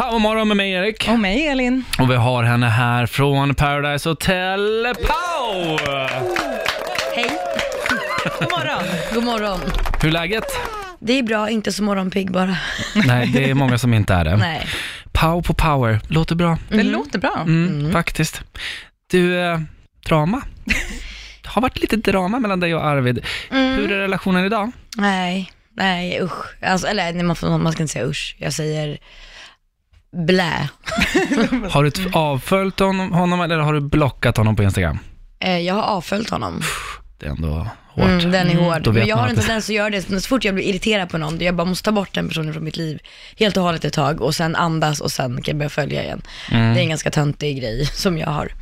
Powermorgon med mig Erik. Och mig Elin. Och vi har henne här från Paradise Hotel. Pau! Hej, God morgon. god morgon. Hur är läget? Det är bra, inte så morgonpigg bara. Nej, det är många som inte är det. Nej. Pau på power, låter bra. Det låter bra. Mm, Faktiskt. Du, eh, drama. Det har varit lite drama mellan dig och Arvid. Hur är relationen idag? Nej, nej usch. Alltså, eller nej, man, får, man ska inte säga usch. Jag säger blä. Har du avföljt honom, honom eller har du blockat honom på Instagram? Eh, jag har avföljt honom. Det är ändå hårt. Mm, den är hård. då vet Men jag har en det- tendens att göra det. Så fort jag blir irriterad på någon, jag bara måste ta bort den personen från mitt liv helt och hållet ett tag och sen andas och sen kan jag börja följa igen. Mm. Det är en ganska töntig grej som jag har.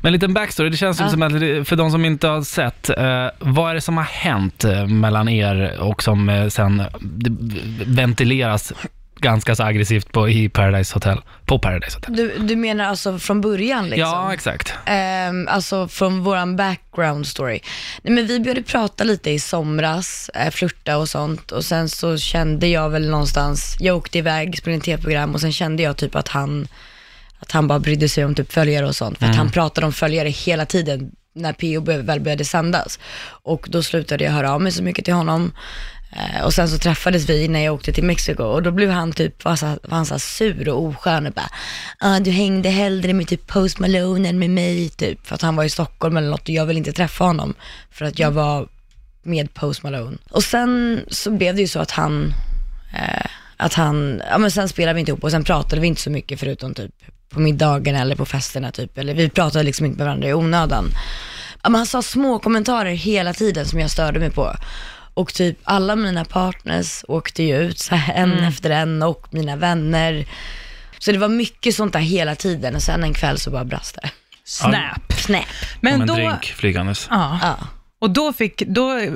Men en liten backstory, det känns Ja. som att, för de som inte har sett, eh, vad är det som har hänt eh, mellan er och som eh, sen ventileras ganska så aggressivt på, i Paradise Hotel, på Paradise Hotel? Du, du menar alltså från början liksom? Ja, exakt. Ehm, alltså från våran background story. Nej, men vi började prata lite i somras, eh, flirta och sånt och sen så kände jag väl någonstans, jag åkte iväg, spelade in tv-program och sen kände jag typ att han, att han bara brydde sig om typ följare och sånt. För att han pratade om följare hela tiden när PO väl började sändas. Och då slutade jag höra av mig så mycket till honom. Eh, och sen så träffades vi när jag åkte till Mexiko och då blev han typ, var, så, var han så sur och oskön och bara, ah, du hängde hellre med typ Post Malone än med mig typ. För att han var i Stockholm eller något och jag ville inte träffa honom för att jag var med Post Malone. Och sen så blev det ju så att han, eh, att han, ja men sen spelade vi inte ihop och sen pratade vi inte så mycket förutom typ på middagen eller på festerna typ. Eller vi pratade liksom inte med varandra i onödan. Ja, men han sa små kommentarer hela tiden som jag störde mig på. Och typ alla mina partners åkte ju ut så här, en efter en och mina vänner. Så det var mycket sånt där hela tiden och sen en kväll så bara brast det. Snap. Snap. Men en då, drink flygandes. ja. Ja. Och då, fick, då eh,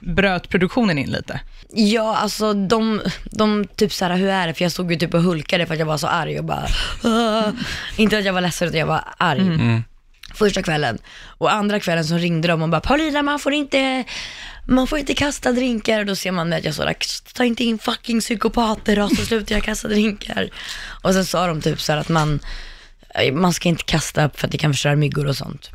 bröt produktionen in lite. Ja, alltså de, de typ såhär, hur är det? För jag stod ju typ och hulkade för att jag var så arg och bara, "Åh." inte att jag var ledsen utan jag var arg. Mm. Första kvällen. Och andra kvällen så ringde de och bara, Paulina man får inte, man får inte kasta drinkar. Och då ser man mig att jag står ta inte in fucking psykopater och så slutar jag kasta drinkar. Och sen sa de typ så här att man, man ska inte kasta för att det kan förstöra myggor och sånt.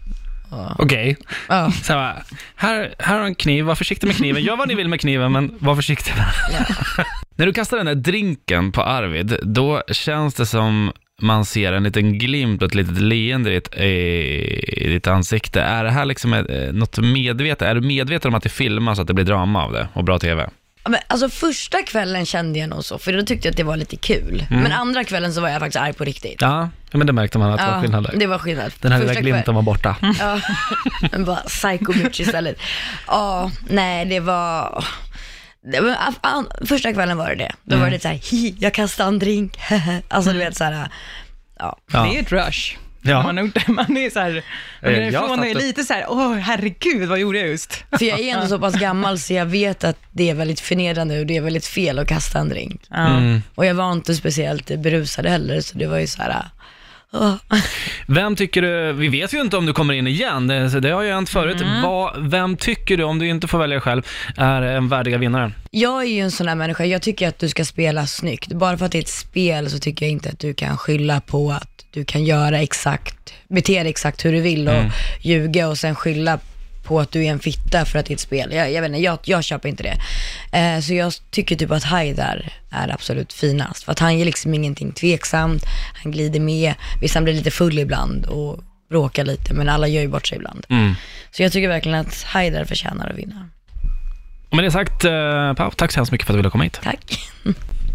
Okej, Ja. så här, här, här har en kniv, var försiktig med kniven. Gör vad ni vill med kniven, men var försiktig med den. När du kastar den där drinken på Arvid, då känns det som man ser en liten glimt och ett litet leende i ditt, i ditt ansikte. Är det här liksom ett, eh, något medvetet? Är du medveten om att det filmas så att det blir drama av det och bra TV? Ja, Men, alltså första kvällen kände jag nog så, för då tyckte jag att det var lite kul. Men andra kvällen så var jag faktiskt arg på riktigt. Ja, men det märkte man att det var skillnad där. det var skillnad. Den här lilla glimten kväll- var borta. Ja, men bara psycho istället. Ja, nej det var... Det var a- a- första kvällen var det det. Då var det lite såhär, hi, jag kastade en drink. alltså du vet såhär, ja. Ja. Det är ett rush. Ja. Man, det. man är så här, man Eh, är jag ifrån är lite så här, åh herregud, vad gjorde jag just? För jag är ändå så pass gammal så jag vet att det är väldigt förnedrande och det är väldigt fel att kasta en drink. Mm. Och jag var inte speciellt berusad heller, så det var ju såhär, åh. Vem tycker du, vi vet ju inte om du kommer in igen, det, det har ju hänt förut. Mm. Vad, vem tycker du, om du inte får välja själv, är en värdiga vinnaren? Jag är ju en sån här människa, jag tycker att du ska spela snyggt. Bara för att det är ett spel så tycker jag inte att du kan skylla på att du kan göra exakt, bete dig exakt hur du vill och ljuga och sen skylla på att du är en fitta för att det är ett spel. Jag, jag vet inte, jag, jag köper inte det. Eh, så jag tycker typ att Haidar är absolut finast. För att han ger liksom ingenting tveksamt, han glider med, visst han blir lite full ibland och bråkar lite, men alla gör ju bort sig ibland. Mm. Så jag tycker verkligen att Haidar förtjänar att vinna. Och med det sagt, eh, Pau, tack så hemskt mycket för att du ville komma hit. Tack.